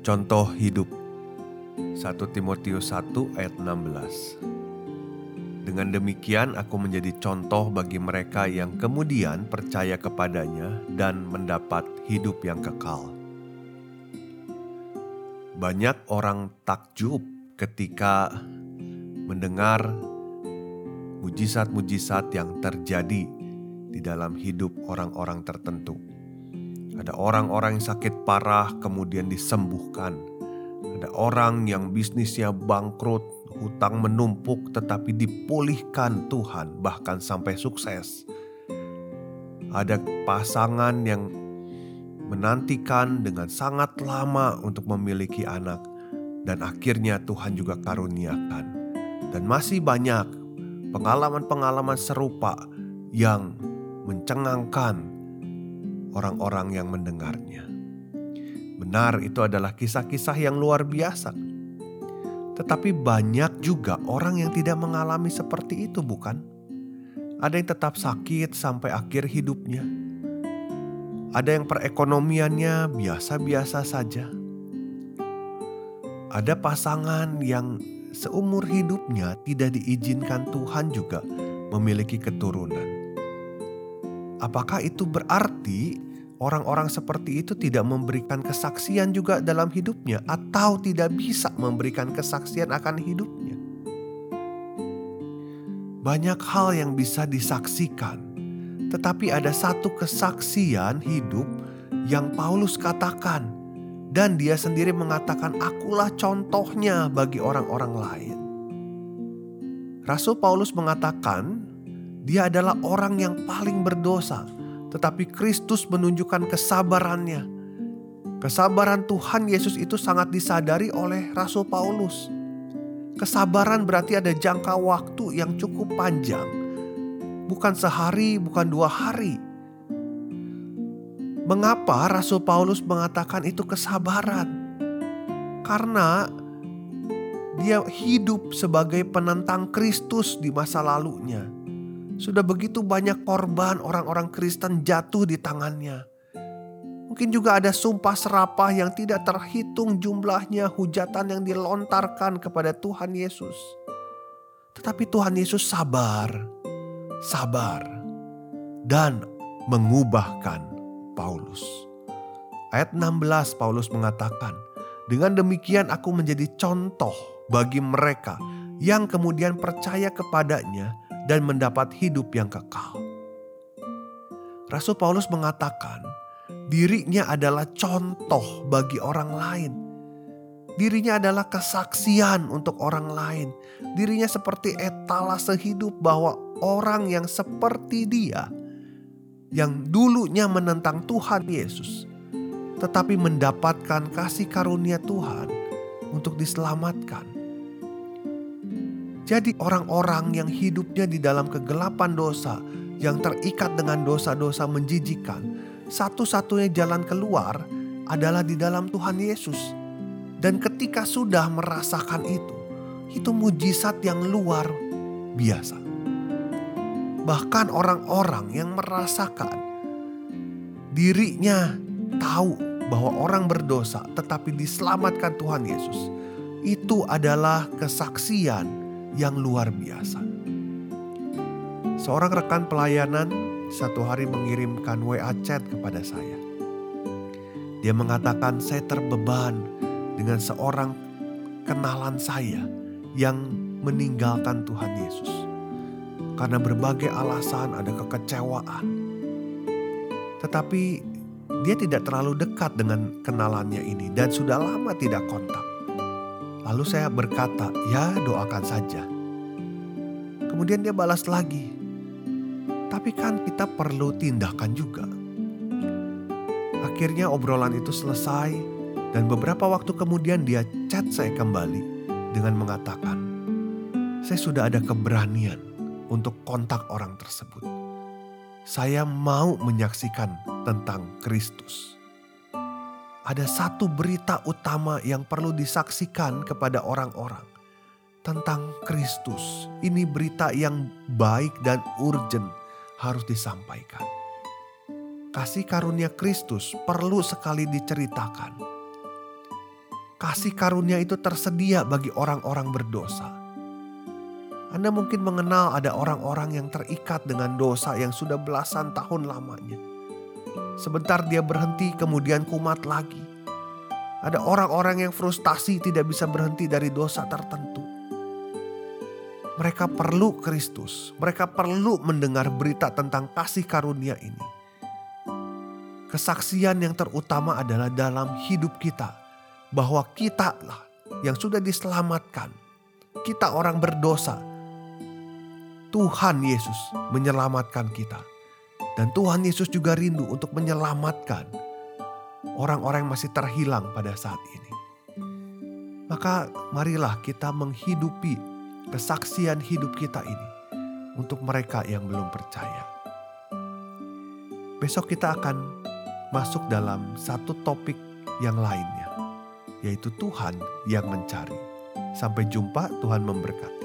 Contoh hidup 1 Timotius 1 ayat 16 Dengan demikian aku menjadi contoh bagi mereka yang kemudian percaya kepadanya dan mendapat hidup yang kekal. Banyak orang takjub ketika mendengar mujizat-mujizat yang terjadi di dalam hidup orang-orang tertentu. Ada orang-orang yang sakit parah kemudian disembuhkan. Ada orang yang bisnisnya bangkrut, hutang menumpuk tetapi dipulihkan Tuhan bahkan sampai sukses. Ada pasangan yang menantikan dengan sangat lama untuk memiliki anak dan akhirnya Tuhan juga karuniakan. Dan masih banyak pengalaman-pengalaman serupa yang mencengangkan orang-orang yang mendengarnya. Benar, itu adalah kisah-kisah yang luar biasa. Tetapi banyak juga orang yang tidak mengalami seperti itu, bukan? Ada yang tetap sakit sampai akhir hidupnya. Ada yang perekonomiannya biasa-biasa saja. Ada pasangan yang seumur hidupnya tidak diizinkan Tuhan juga memiliki keturunan apakah itu berarti orang-orang seperti itu tidak memberikan kesaksian juga dalam hidupnya, atau tidak bisa memberikan kesaksian akan hidupnya? Banyak hal yang bisa disaksikan, tetapi ada satu kesaksian hidup yang Paulus katakan, dan dia sendiri mengatakan, "Akulah contohnya bagi orang-orang lain." Rasul Paulus mengatakan dia adalah orang yang paling berdosa, tetapi Kristus menunjukkan kesabarannya. Kesabaran Tuhan Yesus itu sangat disadari oleh Rasul Paulus. Kesabaran berarti ada jangka waktu yang cukup panjang, bukan sehari, bukan dua hari. Mengapa Rasul Paulus mengatakan itu kesabaran? Karena dia hidup sebagai penentang Kristus di masa lalunya sudah begitu banyak korban orang-orang Kristen jatuh di tangannya. Mungkin juga ada sumpah serapah yang tidak terhitung jumlahnya hujatan yang dilontarkan kepada Tuhan Yesus. Tetapi Tuhan Yesus sabar, sabar, dan mengubahkan Paulus. Ayat 16 Paulus mengatakan, Dengan demikian aku menjadi contoh bagi mereka yang kemudian percaya kepadanya dan mendapat hidup yang kekal. Rasul Paulus mengatakan dirinya adalah contoh bagi orang lain. Dirinya adalah kesaksian untuk orang lain. Dirinya seperti etalase hidup bahwa orang yang seperti dia yang dulunya menentang Tuhan Yesus tetapi mendapatkan kasih karunia Tuhan untuk diselamatkan jadi orang-orang yang hidupnya di dalam kegelapan dosa, yang terikat dengan dosa-dosa menjijikan, satu-satunya jalan keluar adalah di dalam Tuhan Yesus. Dan ketika sudah merasakan itu, itu mujizat yang luar biasa. Bahkan orang-orang yang merasakan dirinya tahu bahwa orang berdosa tetapi diselamatkan Tuhan Yesus. Itu adalah kesaksian yang luar biasa. Seorang rekan pelayanan satu hari mengirimkan WA chat kepada saya. Dia mengatakan saya terbeban dengan seorang kenalan saya yang meninggalkan Tuhan Yesus. Karena berbagai alasan ada kekecewaan. Tetapi dia tidak terlalu dekat dengan kenalannya ini dan sudah lama tidak kontak. Lalu saya berkata, "Ya, doakan saja." Kemudian dia balas lagi, Tapi kan kita perlu tindakan juga. Akhirnya obrolan itu selesai dan beberapa waktu kemudian dia chat saya kembali dengan mengatakan, saya sudah ada keberanian untuk kontak orang tersebut. Saya mau menyaksikan tentang Kristus. Ada satu berita utama yang perlu disaksikan kepada orang-orang tentang Kristus. Ini berita yang baik dan urgent harus disampaikan. Kasih karunia Kristus perlu sekali diceritakan. Kasih karunia itu tersedia bagi orang-orang berdosa. Anda mungkin mengenal ada orang-orang yang terikat dengan dosa yang sudah belasan tahun lamanya. Sebentar dia berhenti, kemudian kumat lagi. Ada orang-orang yang frustasi tidak bisa berhenti dari dosa tertentu. Mereka perlu Kristus, mereka perlu mendengar berita tentang kasih karunia ini. Kesaksian yang terutama adalah dalam hidup kita, bahwa kita lah yang sudah diselamatkan. Kita orang berdosa, Tuhan Yesus menyelamatkan kita. Dan Tuhan Yesus juga rindu untuk menyelamatkan orang-orang yang masih terhilang pada saat ini. Maka marilah kita menghidupi kesaksian hidup kita ini untuk mereka yang belum percaya. Besok kita akan masuk dalam satu topik yang lainnya, yaitu Tuhan yang mencari. Sampai jumpa, Tuhan memberkati.